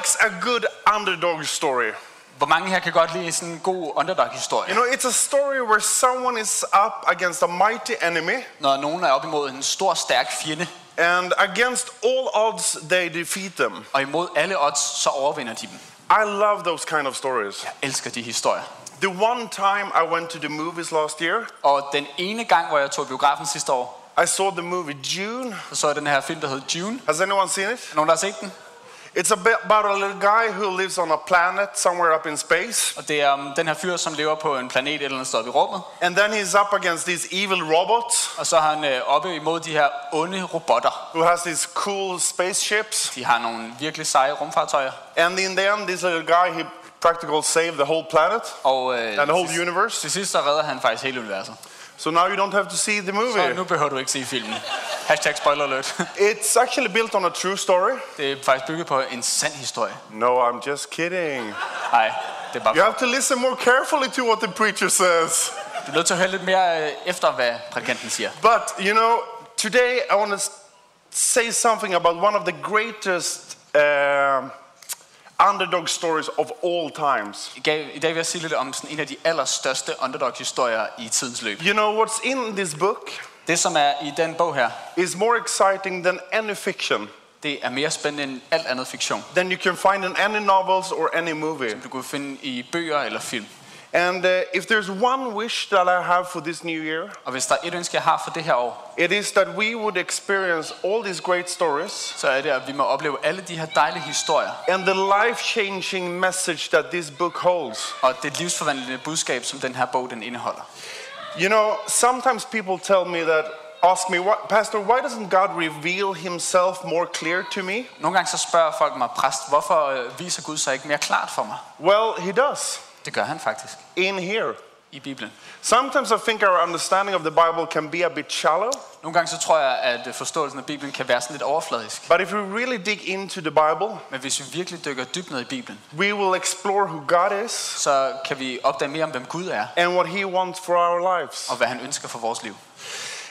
likes a good underdog story? Hvor mange her kan godt lide sådan en god underdog-historie? You know, it's a story where someone is up against a mighty enemy, Når nogen er op imod en stor, stærk fjende, and against all odds, they defeat them. og imod alle odds, så overvinder de dem. I love those kind of stories. Jeg elsker de historier. The one time I went to the movies last year, Og den ene gang, hvor jeg tog i biografen sidste år, I saw the movie June. så så den her film, der hed June. Has anyone seen it? Er nogen, der har set den? It's about a little guy who lives on a planet somewhere up in space, Og det er um, den her fyr, som lever på en planet et eller andet sted i rummet. and then he's up against these evil robots Og så er han øh, oppe imod de her onde robotter. who has these cool spaceships. De har nogle virkelig seje rumfartøjer. And in the end, this little guy, he practically saved the whole planet Og øh, and the whole universe. til sidst så redder han faktisk hele universet. So now you don't have to see the Så movie. nu behøver du ikke se filmen. Hashtag spoiler alert. It's actually built on a true story. Det er faktisk bygget på en sand historie. No, I'm just kidding. Nej, det er bare You have to listen more carefully to what the preacher says. Du er nødt til at høre lidt mere øh, efter, hvad prædikanten siger. But, you know, today I want to say something about one of the greatest uh, underdog stories of all times. I dag, vil jeg sige lidt om sådan en af de allerstørste underdog-historier i tidens løb. You know, what's in this book Det, som er i den bog her, is more exciting than any fiction, det er mere spændende end alt andet fiktion. than you can find in any novels or any movie. Som Du kan finde i bøger eller film. And uh, if there's one wish that I have for this new year, Og hvis der er et ønske, jeg har for det her år, it is that we would experience all these great stories så er det, at vi må opleve alle de her dejlige historier. and the life changing message that this book holds. Og det livsforvandlende budskab, som den her bog den indeholder. You know, sometimes people tell me that, ask me, what, Pastor, why doesn't God reveal himself more clear to me? Nogle gange så spørger folk mig, præst, hvorfor øh, viser Gud sig ikke mere klart for mig? Well, he does Det gør han faktisk in here. i Bibelen. Sometimes I think our understanding of the Bible can be a bit shallow, Nogle gange så tror jeg, at forståelsen af Bibelen kan være sådan lidt overfladisk. but if we really dig into the Bible, Men hvis vi virkelig dykker dybt ned i Bibelen, we will explore who God is så kan vi opdage mere om, hvem Gud er, and what he wants for our lives. og hvad han ønsker for vores liv.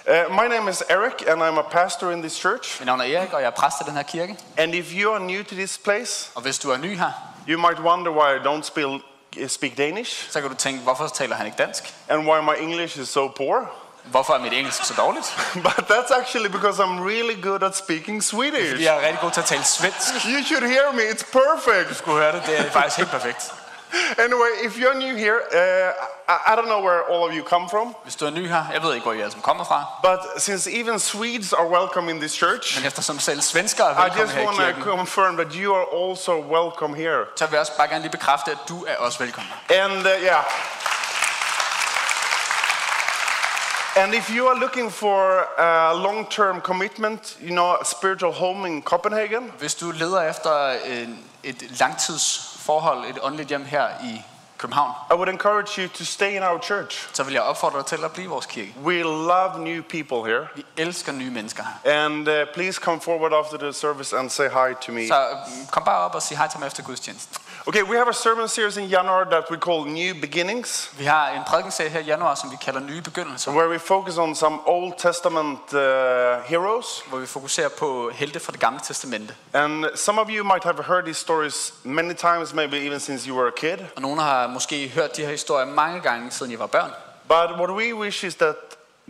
Uh, my name is Eric, and I'm a pastor in this church. Mit navn er Erik, og jeg er præst i den her kirke. And if you are new to this place, Og hvis du er ny her, you might wonder why I don't spell, speak Danish så kan du tænke, hvorfor taler han ikke dansk? and why my English is so poor. Hvorfor er mit engelsk så dårligt? But that's actually because I'm really good at speaking Swedish. Jeg er rigtig god til at tale svensk. You should hear me, it's perfect. Du kunne høre det, det er faktisk helt perfekt. Anyway, if you're new here, uh, I, I don't know where all of you come from, Hvis du er ny her, jeg ved ikke, hvor I alle sammen kommer fra, but since even Swedes are welcome in this church, men eftersom selv svenskere er I velkommen just i want to confirm that you are also welcome here. så vil jeg også bare gerne lige bekræfte, at du er også velkommen. And uh, yeah. And if you are looking for a long term commitment, you know, a spiritual home in Copenhagen, Hvis du leder efter en, et langtidsforhold, et åndeligt hjem her i København, I would encourage you to stay in our church. så vil jeg opfordre dig til at blive vores kirke. We love new people here. Vi elsker nye mennesker her. And uh, please come forward after the service and say hi to me. Så mm, kom bare op og sig hej til mig efter gudstjenesten. Okay, we have a sermon series in January that we call New Beginnings, Vi har en prædikenserie her i januar, som vi kalder Nye Begyndelser, where we focus on some Old Testament uh, heroes. hvor vi fokuserer på helte fra det gamle testamente. And some of you might have heard these stories many times, maybe even since you were a kid. Og nogle har måske hørt de her historier mange gange, siden I var børn. But what we wish is that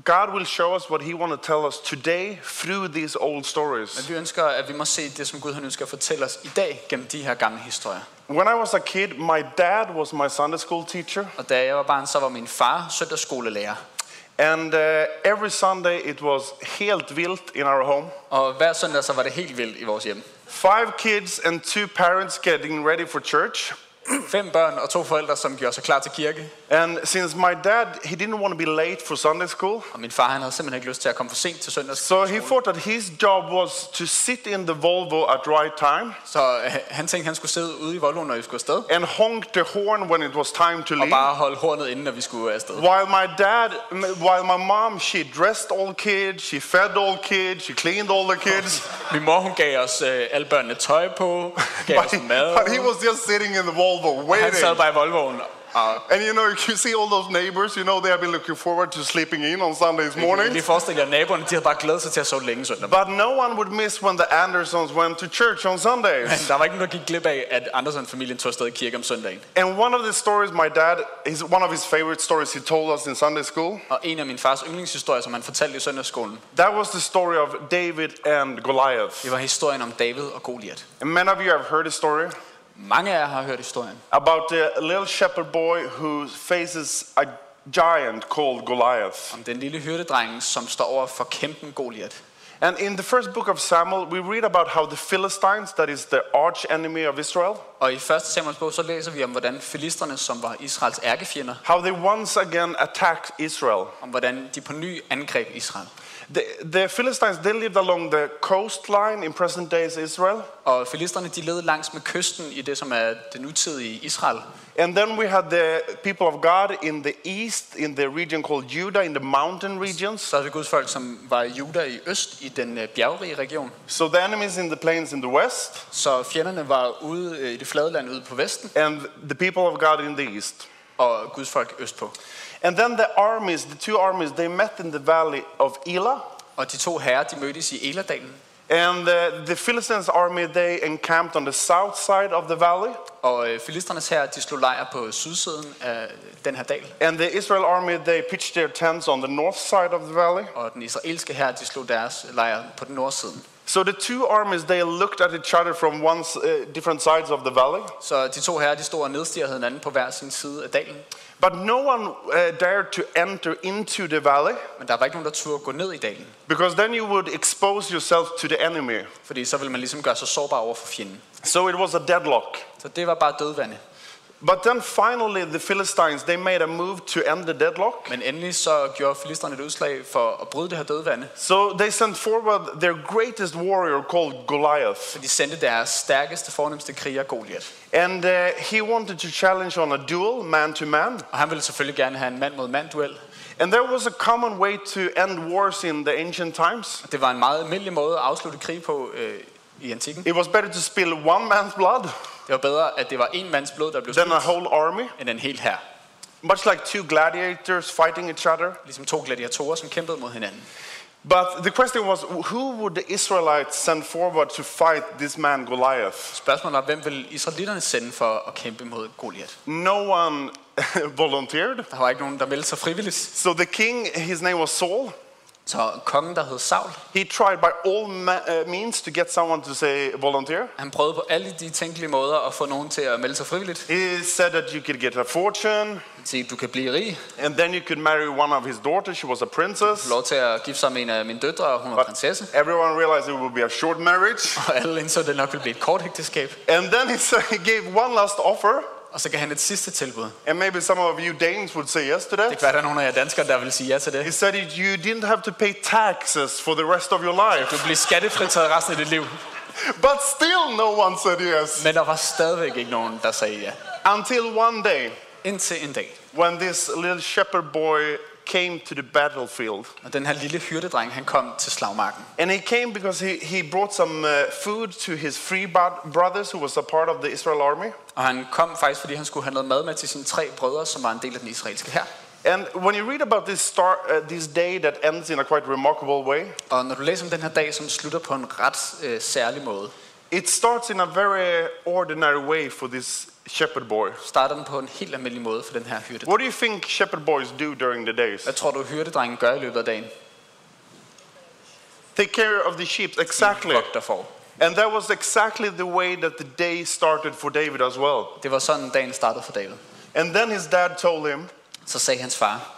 God will show us what He wants to tell us today through these old stories. Men vi ønsker, at vi må se det, som Gud han ønsker at fortælle os i dag gennem de her gamle historier. When I was a kid, my dad was my Sunday school teacher. Og da jeg var barn, så var min far søndagsskolelærer. And uh, every Sunday it was helt vildt in our home. Og hver søndag, så var det helt vildt i vores hjem. Five kids and two parents getting ready for church. Fem børn og to forældre, som gjorde sig klar til kirke. And since my dad, he didn't want to be late for Sunday school, Og min far, han havde simpelthen ikke lyst til at komme for sent til søndags. so he thought that his job was to sit in the Volvo at right time Så øh, han tænkte, han skulle sidde ude i Volvo, når vi skulle afsted. and honk the horn when it was time to Og leave. bare holde hornet inden, når vi skulle afsted. While my dad, while my mom, she dressed all kids, she fed all kids, she cleaned all the kids, Min mor, hun gav os øh, alle børnene tøj på, gav but os he, mad. but he was just sitting in the Volvo Sad waiting. bare i Volvoen uh, And you know, you see all those neighbors, you know, they have been looking forward to sleeping in on Sundays morning. forestil jer, at naboerne de havde bare glædet sig til at sove længe søndag. But no one would miss when the Anderssons went to church on Men Sundays. der var ikke nogen, der gik glip af, at Andersen-familien tog afsted i kirke om søndagen. And one of the stories my dad, is one of his favorite stories he told us in Sunday school, Og en af min fars yndlingshistorier, som han fortalte i søndagsskolen, that was the story of David and Goliath. det var historien om David og Goliat. And many of you have heard the story Mange af jer har hørt historien about the little shepherd boy who faces a giant called Goliath. om den lille hyrdedreng, som står over for kæmpen Goliat. And in the first book of Samuel, we read about how the Philistines, that is the arch enemy of Israel, Og i 1. Samuels bog, så læser vi om, hvordan filisterne, som var Israels ærkefjender, how they once again attacked Israel. om hvordan de på ny angreb Israel. The, the Philistines, they lived along the coastline in present days Israel. Og filisterne, de levede langs med kysten i det, som er det nutidige Israel. And then we had the people of God in the east, in the region called Judah, in the mountain regions. Så er det Guds folk, som var i Juda i øst, i den øh, bjergrige region. So the enemies in the plains in the west, Så fjenderne var ude øh, i det flade land ude på vesten, and the people of God in the east. og Guds folk østpå. And then the armies, the two armies, they met in the valley of Elah. Og de to herrer, de mødtes i Eladalen. And uh, the Philistines' army, they encamped on the south side of the valley. Og øh, filisternes her, de slog lejr på sydsiden af den her dal. And the Israel army, they pitched their tents on the north side of the valley. Og den israelske her, de slog deres lejr på den nordsiden. So the two armies, they looked at each other from one, uh, different sides of the valley. Så de to herrer, de stod og nedstirrede hinanden på hver sin side af dalen. But no one uh, dared to enter into the valley Men der var ikke nogen, der turde gå ned i dalen. because then you would expose yourself to the enemy. Fordi så ville man ligesom gøre sig sårbar over for fjenden. So it was a deadlock. Så det var bare dødvande. But then finally, the Philistines, they made a move to end the deadlock. Men endelig så gjorde filisterne et udslag for at bryde det her dødvande. So they sent forward their greatest warrior called Goliath. Så de sendte deres stærkeste, fornemmeste kriger, Goliat. And uh, he wanted to challenge on a duel, man to man. Og han ville selvfølgelig gerne have en mand mod mand duel. And there was a common way to end wars in the ancient times. Det var en meget almindelig måde at afslutte krig på øh, i antikken. It was better to spill one man's blood Det var bedre, at det var en mands blod, der blev than a whole army. end en hel her. Much like two gladiators fighting each other. Ligesom to gladiatorer, som kæmpede mod hinanden. But the question was who would the Israelites send forward to fight this man Goliath? Spørgsmålet var, hvem vil israelitterne sende for at kæmpe mod Goliat? No one volunteered. Der var ikke nogen, der meldte sig frivilligt. So the king, his name was Saul. Så kongen, der hed Saul, He tried by all ma- uh, means to get someone to say volunteer. han prøvede på alle de tænkelige måder at få nogen til at melde sig frivilligt. He said that you could get a fortune, sagde, du kan blive rig, and then you could marry one of his daughters. She was a princess. få lov til at gifte sig med en af mine døtre, og hun var prinsesse. Everyone realized it would be a short marriage. Og alle indså, at det nok ville blive et kort ægteskab. And then he, said, he gave one last offer, Og så gav han et sidste tilbud. and maybe some of you Danes would say yes to Det that. kan være, der er nogle af jer danskere, der vil sige ja til He det. said it, you didn't have to pay taxes for the rest of your Du life. bliver skattefritaget resten af dit liv. But still, no one said yes. Men der var stadigvæk ikke nogen, der sagde ja. Until one day, Indtil en dag. when this little shepherd boy came to the battlefield. Og den her lille hyrdedreng, han kom til slagmarken. And he came because he, he brought some uh, food to his three bro- brothers who was a part of the Israel army. Og han kom faktisk, fordi han skulle have noget mad med til sine tre brødre, som var en del af den israelske her. And when you read about this, star, uh, this day that ends in a quite remarkable way, Og når du læser om den her dag, som slutter på en ret øh, særlig måde, it starts in a very ordinary way for this shepherd boy. starter den på en helt almindelig måde for den her hyrdedreng. What do you think shepherd boys do during the days? Hvad tror du, hyrdedrengen gør i løbet af dagen? Take care of the sheep, exactly. Vogter får. And that was exactly the way that the day started for David as well. Det var sådan, dagen startede for David. And then his dad told him, Så sagde hans far,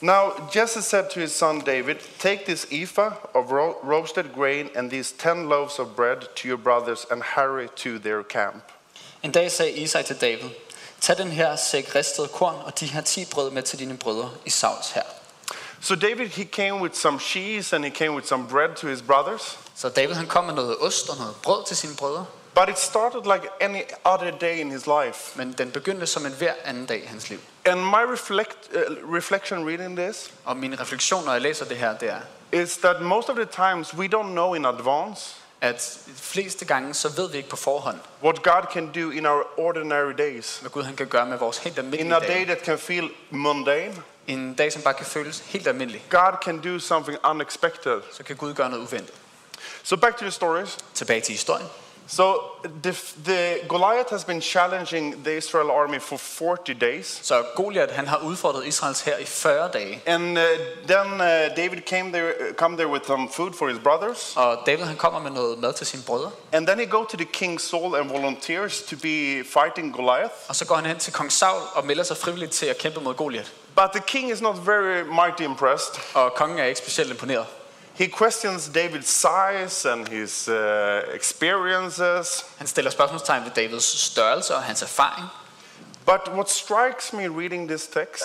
Now Jesse said to his son David, Take this ephah of ro- roasted grain and these ten loaves of bread to your brothers and hurry to their camp. En dag sagde Isai til David, tag den her sæk ristet korn og de her ti brød med til dine brødre i Sauls her. So David he came with some cheese and he came with some bread to his brothers. Så David han kom med noget ost og noget brød til sine brødre, But it started like any other day in his life. men den begyndte som en hver anden dag i hans liv. And my reflect, uh, reflection reading this Og min refleksion, når jeg læser det her, det er, is that most of the times we don't know in advance at fleste gange, så ved vi ikke på forhånd, what God can do in our ordinary days. hvad Gud han kan gøre med vores helt almindelige dage. In a day that can feel mundane, En dag, som bare kan føles helt almindelig, God can do something unexpected. så kan Gud gøre noget uventet. So back to the stories. Tilbage til historien. So the, the Goliath has been challenging the Israel army for 40 days. Så Goliath han har udfordret Israels her i 40 dage. And uh, then uh, David came there, come there with some food for his brothers. Og David, han kommer med noget mad til sine brødre. And then he go to the king Saul and volunteers to be fighting Goliath. Og så går han hen til kong Saul og melder sig frivilligt til at kæmpe mod Goliat. But the king is not very mighty impressed. Og kongen er ikke specielt imponeret. He questions David's size and his uh, experiences. Han stiller spørgsmålstegn ved Davids størrelse og hans erfaring. But what strikes me reading this text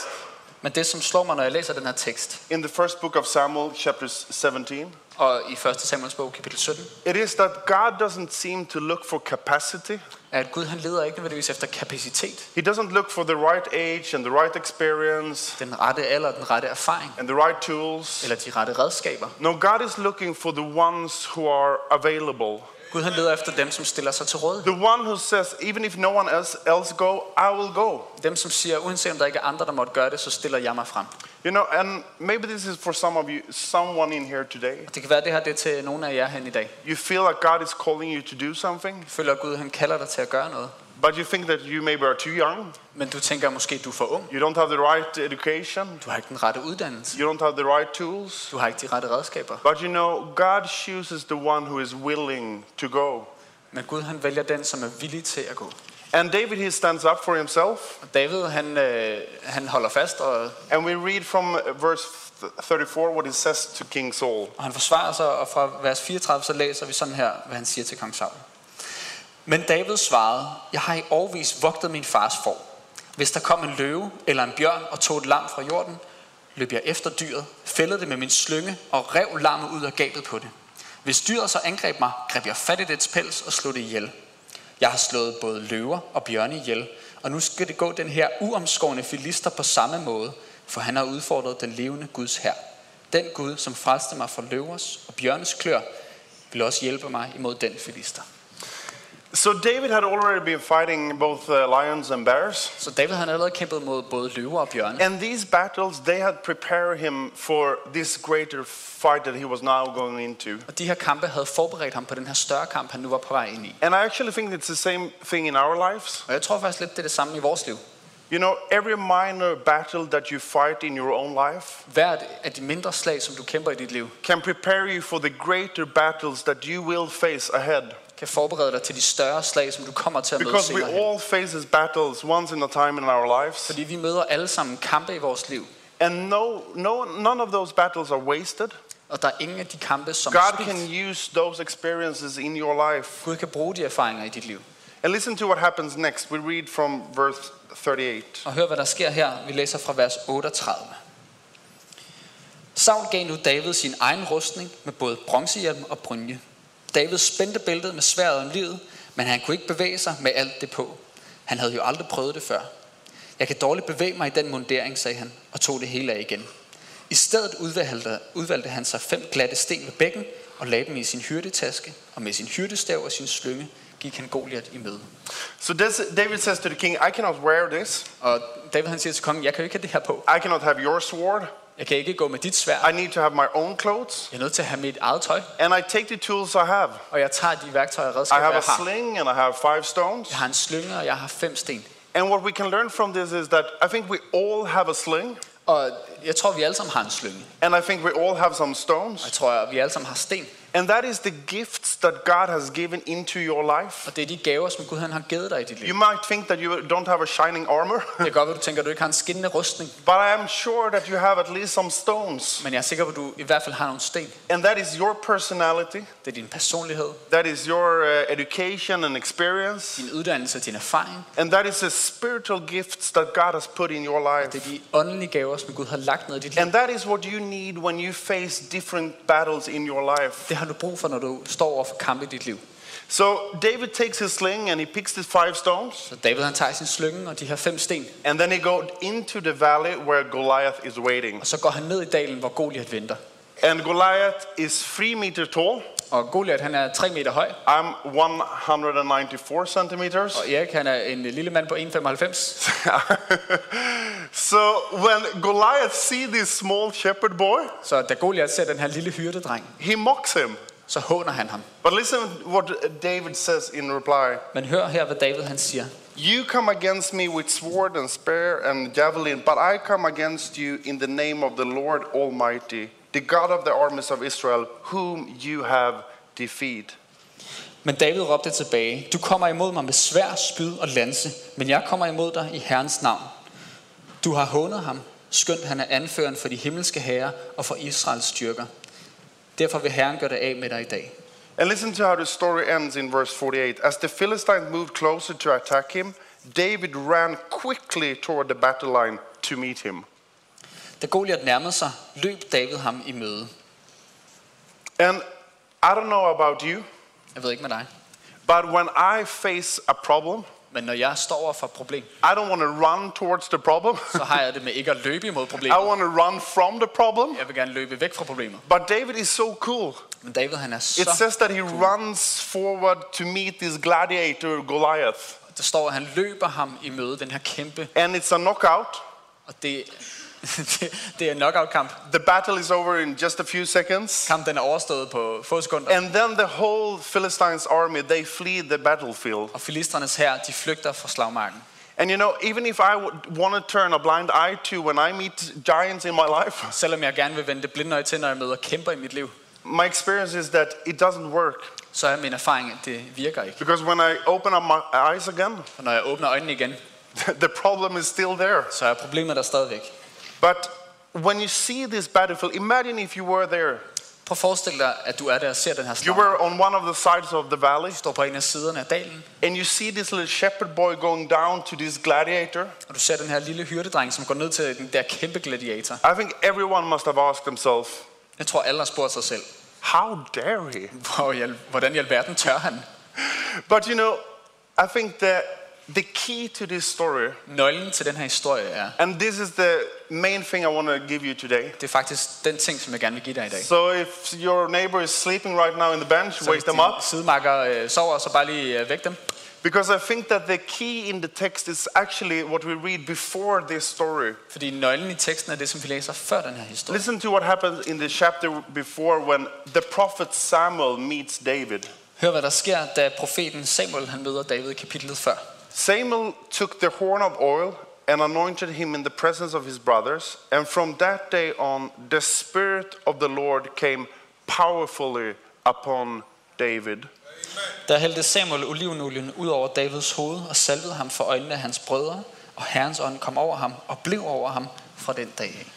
Men det, som slår mig, når jeg læser den her tekst, in the first book of Samuel, chapter 17, og i 1. Samuels bog, kapitel 17, it is that God doesn't seem to look for capacity. at Gud han leder ikke nødvendigvis efter kapacitet, He doesn't look for the right age and the right experience den rette alder, den rette erfaring, and the right tools. eller de rette redskaber. No, God is looking for the ones who are available. Gud han leder efter dem, som stiller sig til rådighed. The one who says, even if no one else, else go, I will go. Dem, som siger, uanset om der ikke er andre, der måtte gøre det, så stiller jeg mig frem. You know, and maybe this is for some of you, someone in here today. Det kan være, det her det er til nogle af jer hen i dag. You feel like God is calling you to do something, føler, Gud han kalder dig til at gøre noget. But you think that you maybe are too young. Men du tænker måske, du er for ung. You don't have the right education. Du har ikke den rette uddannelse. You don't have the right tools. Du har ikke de rette redskaber. But you know, God chooses the one who is willing to go. Men Gud han vælger den, som er villig til at gå. And David, he stands up for himself. Og David han, øh, han holder fast, og, And we read from uh, verse 34 what he says to King Saul. og han forsvarer sig. Og fra vers 34 så læser vi sådan her, hvad han siger til kong Saul. Men David svarede, jeg har i årvis vogtet min fars for. Hvis der kom en løve eller en bjørn og tog et lam fra jorden, løb jeg efter dyret, fældede det med min slynge og rev lammet ud af gabet på det. Hvis dyret så angreb mig, greb jeg fat i dets pels og slog det ihjel. Jeg har slået både løver og bjørne ihjel, og nu skal det gå den her uomskårne filister på samme måde, for han har udfordret den levende Guds her. Den Gud, som frelste mig fra løvers og bjørnes klør, vil også hjælpe mig imod den filister. So David had already been fighting both uh, lions and bears. Så David han allerede kæmpet mod både løver og bjørne. And these battles, they had prepared him for this greater fight that he was now going into. Og de her kampe havde forberedt ham på den her større kamp, han nu var på vej ind i. And I actually think it's the same thing in our lives. Og jeg tror faktisk lidt, det er det samme i vores liv. You know, every minor battle that you fight in your own life Hvert af de mindre slag, som du kæmper i dit liv, can prepare you for the greater battles that you will face ahead. Kan forberede dig til de større slag, som du kommer til at møde Because we senere hen. all faces battles once in a time in our lives. Fordi vi møder alle sammen kampe i vores liv. And no, no, none of those battles are wasted. Og der er ingen af de kampe, som God can use those experiences in your life. Gud kan bruge de erfaringer i dit liv. And listen to what happens next. We read from verse 38. Og hør, hvad der sker her. Vi læser fra vers 38. Saul gav nu David sin egen rustning med både bronzehjelm og brynje. David spændte bæltet med sværet om livet, men han kunne ikke bevæge sig med alt det på. Han havde jo aldrig prøvet det før. Jeg kan dårligt bevæge mig i den mundering, sagde han, og tog det hele af igen. I stedet udvalgte, udvalgte han sig fem glatte sten ved bækken og lagde dem i sin hyrdetaske, og med sin hyrdestav og sin slynge gik han Goliat i møde. So this, David says to the king, I cannot wear this. Og David han siger til kongen, jeg kan jo ikke have det her på. I cannot have your sword. Jeg kan ikke gå med dit svær. I need to have my own clothes. Jeg er nødt til at have mit eget tøj, And I take the tools I have. og jeg tager de værktøjer og I redskaber, have jeg a sling and I have five stones. Jeg har en slynge, og jeg har fem sten. And what we can learn from this is that I think we all have a sling. Og jeg tror, vi alle sammen har en slynge. And I think we all have some Og stones. jeg tror, vi alle sammen har sten. And that is the gifts that God has given into your life. Og det er de gaver, som Gud han har givet dig i dit liv. You might think that you don't have a shining armor, Det kan godt være, du tænker, at du ikke har en skinnende rustning. but I am sure that you have at least some stones. Men jeg er sikker på, at du i hvert fald har nogle sten. And that is your personality, Det er din personlighed, that is your uh, education and experience, din uddannelse, din erfaring. and that is the spiritual gifts that God has put in your life. Det life. er de åndelige gaver, som Gud har lagt ned i dit liv. And that is what you need when you face different battles in your life. Det har du brug for, når du står over for kampe i dit liv. So David takes his sling and he picks the five stones, Så David han tager sin slynge og de her fem sten, and then he goes into the valley where Goliath is waiting. og så går han ned i dalen, hvor Goliat venter. And Goliath is three meters tall, Og Goliath han er 3 meter høj, I'm 194 centimeters. og Erik han er en lille mand på 1,95. so when Goliath see this small shepherd boy, Så da Goliath ser den her lille hyrdedreng, he mocks him. så håner han ham. But listen what David says in reply. Men hør her, hvad David han siger. You come against me with sword and spear and javelin, but I come against you in the name of the Lord Almighty, the God of the armies of Israel, whom you have defeated. Men David råbte tilbage, du kommer imod mig med svær, spyd og lanse, men jeg kommer imod dig i Herrens navn. Du har hånet ham, skønt han er anføreren for de himmelske herrer og for Israels styrker. Derfor vil Herren gøre det af med dig i dag. And listen to how the story ends in verse 48. As the Philistines moved closer to attack him, David ran quickly toward the battle line to meet him. Da Goliath nærmede sig, løb David ham i møde. And I don't know about you, Jeg ved ikke med dig, but when I face a problem, men når jeg står over for et problem, I don't want to run towards the problem. så har jeg det med ikke at løbe imod I problemet. want to run from the problem. Jeg vil gerne løbe væk fra problemet. But David is so cool. Men David han er It så... says that he runs forward to meet this gladiator Goliath. Der står, at han løber ham i møde, den her kæmpe... And it's a knockout. Og det, det, er en knockout-kamp. The battle is over in just a few seconds. Kampen er overstået på få sekunder. And then the whole Philistines army, they flee the battlefield. Og filistrenes her, de flygter fra slagmarken. And you know, even if I would want to turn a blind eye to when I meet giants in my life, Selvom jeg gerne vil vende det blinde øje til, når jeg møder kæmper i mit liv, my experience is that it doesn't work. så er min erfaring, at det virker ikke. Because when I open up my eyes again, Og når jeg åbner øjnene igen, the problem is still there. så er problemet der stadigvæk. But when you see this battlefield, imagine if you were there. Prøv at forestille dig, at du er der og ser den her You were on one of the sides of the valley, står på en af siderne af dalen, and you see this little shepherd boy going down to this gladiator. og du ser den her lille hyrdedreng, som går ned til den der kæmpe gladiator. I think everyone must have asked themselves, Jeg tror, alle har spurgt sig selv, how dare he? hvordan i alverden tør han? But you know, I think that the key to this story, Nøglen til den her historie er, and this is the main thing I want to give you today. det er faktisk den ting, som jeg gerne vil give dig i dag. So if your neighbor is sleeping right now in the bench, Så wake them up. sidemarker øh, sover, så bare lige øh, væk dem. Because I think that the key in the text is actually what we read before this story. Fordi nøglen i teksten er det, som vi læser før den her historie. Listen to what happens in the chapter before when the prophet Samuel meets David. Hør, hvad der sker, da profeten Samuel han møder David i kapitlet før. Samuel took the horn of oil and anointed him in the presence of his brothers, and from that day on, the Spirit of the Lord came powerfully upon David. Der hældte Samuel olivenolien ud over Davids hoved og salvede ham for øjnene af hans brødre, og Herrens ånd kom over ham og blev over ham fra den dag af.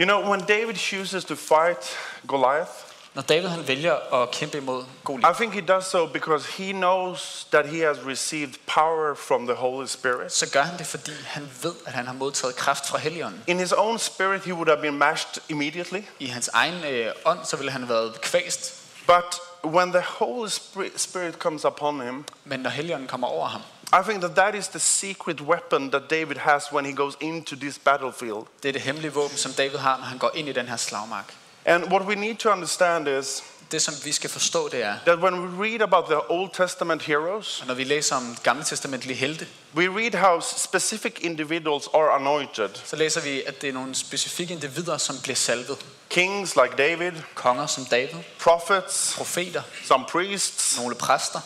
You know, when David chooses to fight Goliath, Når David han vælger at kæmpe imod Goliath, I think he does so because he knows that he has received power from the Holy Spirit. så gør han det, fordi han ved, at han har modtaget kraft fra Helligånden. In his own spirit, he would have been mashed immediately. I hans egen øh, ånd, så ville han have været kvæst. But when the Holy Spirit Spirit comes upon him, Men når Helligånden kommer over ham, I think that that is the secret weapon that David has when he goes into this battlefield. det er det hemmelige våben, som David har, når han går ind i den her slagmark. And what we need to understand is Det, som vi skal forstå, det er, that when we read about the Old Testament heroes, når vi læser om gamle testamentlige helte, we read how specific individuals are anointed. så læser vi, at det er nogle specifikke individer, som bliver salvet. Kings like David, Konger som David, prophets, profeter, some priests. nogle præster.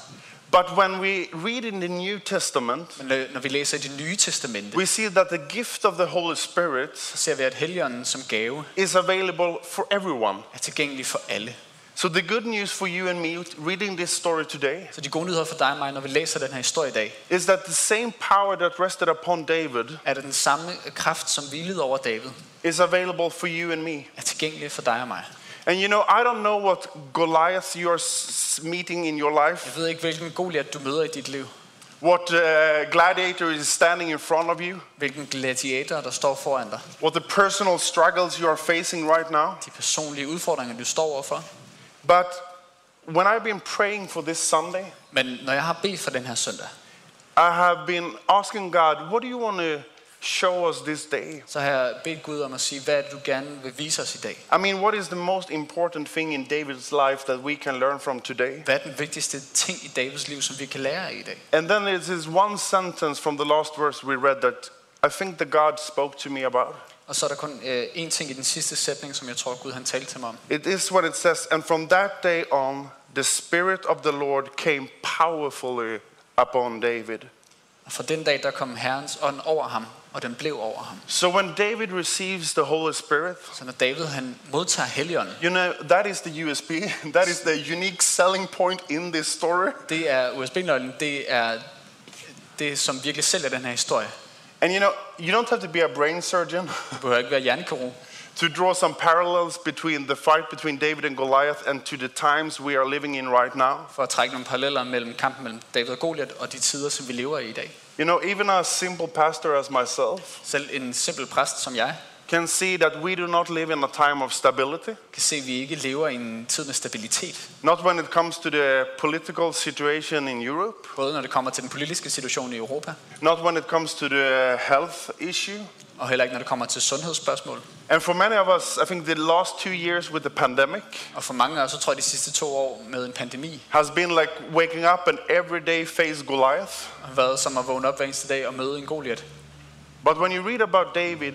But when we read in the New Testament, Men når vi læser i det nye testamente, we see that the gift of the Holy Spirit så ser vi, at Helligånden som gave is available for everyone. er tilgængelig for alle. So the good news for you and me reading this story today Så de gode nyheder for dig og mig, når vi læser den her historie i dag, is that the same power that rested upon David er det den samme kraft, som hvilede over David, is available for you and me. er tilgængelig for dig og mig. And you know, I don't know what Goliath you're meeting in your life, Jeg ved ikke, hvilken Goliat du møder i dit liv. what uh, gladiator is standing in front of you, Hvilken gladiator, der står foran dig. what the personal struggles you are facing right now. De personlige udfordringer, du står overfor. But when I've been praying for this Sunday, Men når jeg har bedt for den her søndag, I have been asking God, what do you want to show us this day? så har jeg bedt Gud om at sige, hvad er du gerne vil vise os i dag? I mean, what is the most important thing in David's life that we can learn from today? Hvad er den vigtigste ting i Davids liv, som vi kan lære af i dag? And then it is one sentence from the last verse we read that I think the God spoke to me about. Og så er der kun øh, én ting i den sidste sætning, som jeg tror, Gud han talte til mig om. It is what it says, and from that day on, the Spirit of the Lord came powerfully upon David. Og fra den dag, der kom Herrens ånd over ham, og den blev over ham. So when David receives the Holy Spirit, Så når David han modtager Helligånden, you know, that is the USB, that is the unique selling point in this story. det er USB-nøglen, det er det, som virkelig sælger den her historie. And you know, you don't have to be a brain surgeon Du behøver ikke være hjernekirurg to draw some parallels between the fight between David and Goliath and to the times we are living in right now. for at trække nogle paralleller mellem kampen mellem David og Goliat og de tider, som vi lever i i dag. You know, even a simple pastor as myself Selv en simpel præst som jeg can see that we do not live in a time of stability. kan se, vi ikke lever i en tid med stabilitet. Not when it comes to the political situation in Europe, Både når det kommer til den politiske situation i Europa, not when it comes to the health issue. Og heller ikke når det kommer til sundhedsspørgsmål. And for many of us, I think the last two years with the pandemic Og for mange af os, så tror jeg, de sidste to år med en pandemi has been like waking up and every day face Goliath. har været som at vågne op hver eneste dag og møde en Goliat. But when you read about David,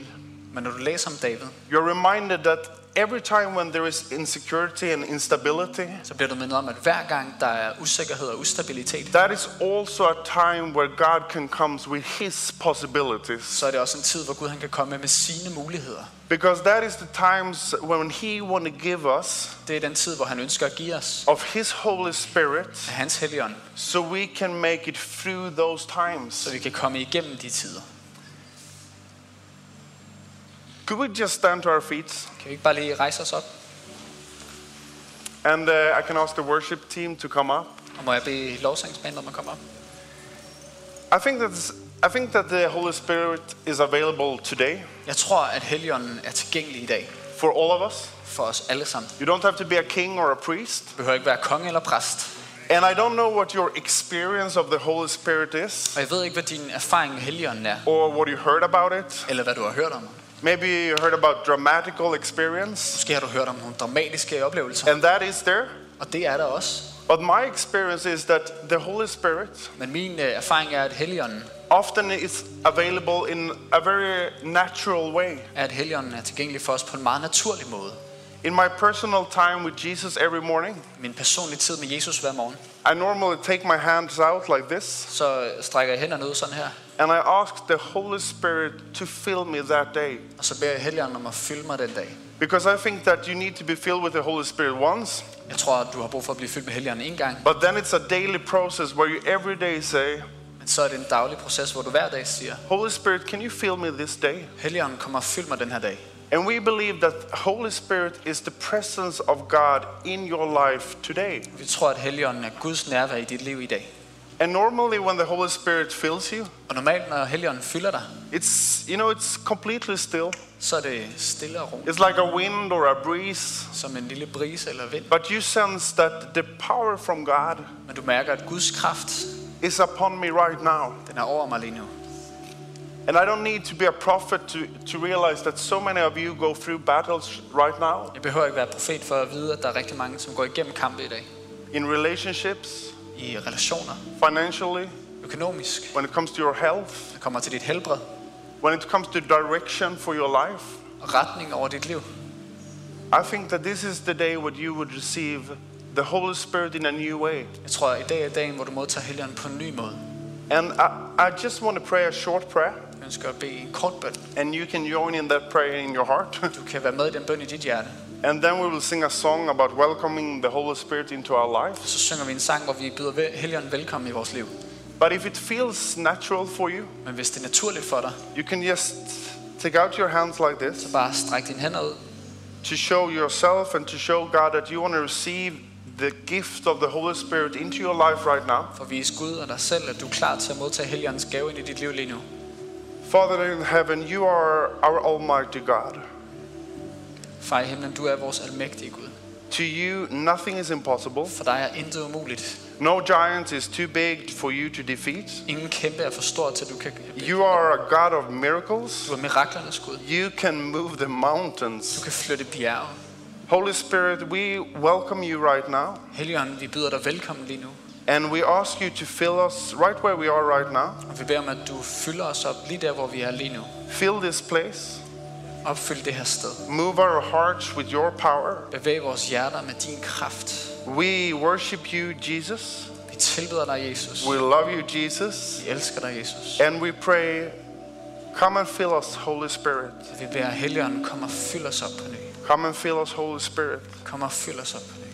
Men når du læser om David, you're reminded that every time when there is insecurity and instability, så bliver du mindet om, at hver gang der er usikkerhed og ustabilitet, that is also a time where God can come with his possibilities. så er det også en tid, hvor Gud han kan komme med sine muligheder. Because that is the times when he want to give us Det er den tid, hvor han ønsker at give os of his Holy Spirit af hans helligånd, so we can make it through those times. så vi kan komme igennem de tider. Could we just stand to our feet? Kan vi ikke bare lige rejse os op? And uh, I can ask the worship team to come up. Og må jeg bede lovsangsbandet om at komme op? I think that I think that the Holy Spirit is available today Jeg tror, at helligånden er tilgængelig i dag for all of us. for os alle sammen. You don't have to be a king or a priest. Du behøver ikke være konge eller præst. And I don't know what your experience of the Holy Spirit is Og jeg ved ikke, hvad din erfaring med helligånden er, or what you heard about it. eller hvad du har hørt om. Maybe you heard about dramatical experience Måske har du hørt om nogle dramatiske oplevelser, and that is there. og det er der også. But my experience is that the Holy Spirit Men min øh, erfaring er, at helligånden often is available in a very natural way. at helligånden er tilgængelig for os på en meget naturlig måde. In my personal time with Jesus every morning, Min personlige tid med Jesus hver morgen, I normally take my hands out like this så strækker jeg hænderne ud sådan her, and I ask the Holy Spirit to fill me that day. og så beder jeg helligånden om at fylde mig den. Because I think that you need to be filled with the Holy Spirit once, Jeg tror, at du har brug for at blive fyldt med helligånden en gang, but then it's a daily process where you every day say, men så er det en daglig proces, hvor du hver dag siger, Holy Spirit, can you fill me this day? helligånden kommer og fyld mig den her dag. And we believe that Holy Spirit is the presence of God in your life today. Vi tror, at helligånden er Guds nærvær i dit liv i dag. And normally when the Holy Spirit fills you, Og normalt, når helligånden fylder dig, it's you know it's completely still. så er det stille og ro, It's like a wind or a breeze. som en lille brise eller vind. But you sense that the power from God Men du mærker, at Guds kraft, is upon me right now. den er over mig lige nu. And I don't need to be a prophet to, to realize that so many of you go through battles right now Jeg behøver ikke være profet for at vide, at der er rigtig mange, som går igennem kampe i dag. in relationships, I relationer, financially, økonomisk, when it comes to your health, det kommer til dit helbred when it comes to direction for your life. og retning over dit liv. I think that this is the day when you would receive the Holy Spirit in a new way. Jeg tror, at i dag er dagen, hvor du modtager helligånden på en ny måde. And I, I just want to pray a short prayer, Jeg ønsker at bede en kort bøn. and you can join in that prayer in your heart. Du kan være med i den bøn i dit hjerte. And then we will sing a song about welcoming the Holy Spirit into our life. Så synger vi en sang, hvor vi byder helligånden velkommen i vores liv. But if it feels natural for you, Men hvis det er naturligt for dig, you can just take out your hands like this så bare stræk dine hænder ud. to show yourself and to show God that you want to receive the gift of the Holy Spirit into your life right now. For at vise Gud og dig selv, at du er klar til at modtage helligåndens gave ind i dit liv lige nu. Father in heaven, you are our Almighty God. Far i himlen, du er vores almægtige Gud. To you, nothing is impossible. For dig er intet umuligt. No giant is too big for you to defeat. Ingen kæmpe er for stor til, du kan... You are a God of miracles. Du er miraklernes Gud. You can move the mountains. Du kan flytte bjerge. Holy Spirit, we welcome you right now. Helligånd, vi byder dig velkommen lige nu. And we ask you to fill us right where we are right now. Og vi beder om, at du fylder os op lige der, hvor vi er lige nu. Fill this place. Opfyld det her sted. Move our hearts with your power. Bevæg vores hjerter med din kraft. We worship you, Jesus. Vi tilbeder dig, Jesus. We love you, Jesus. Vi elsker dig, Jesus. And we pray, come and fill us, Holy Spirit. Vi beder Helligånden, kom og fyld os op på ny. Come and fill us, Holy Spirit. Kom og fyld os op på ny.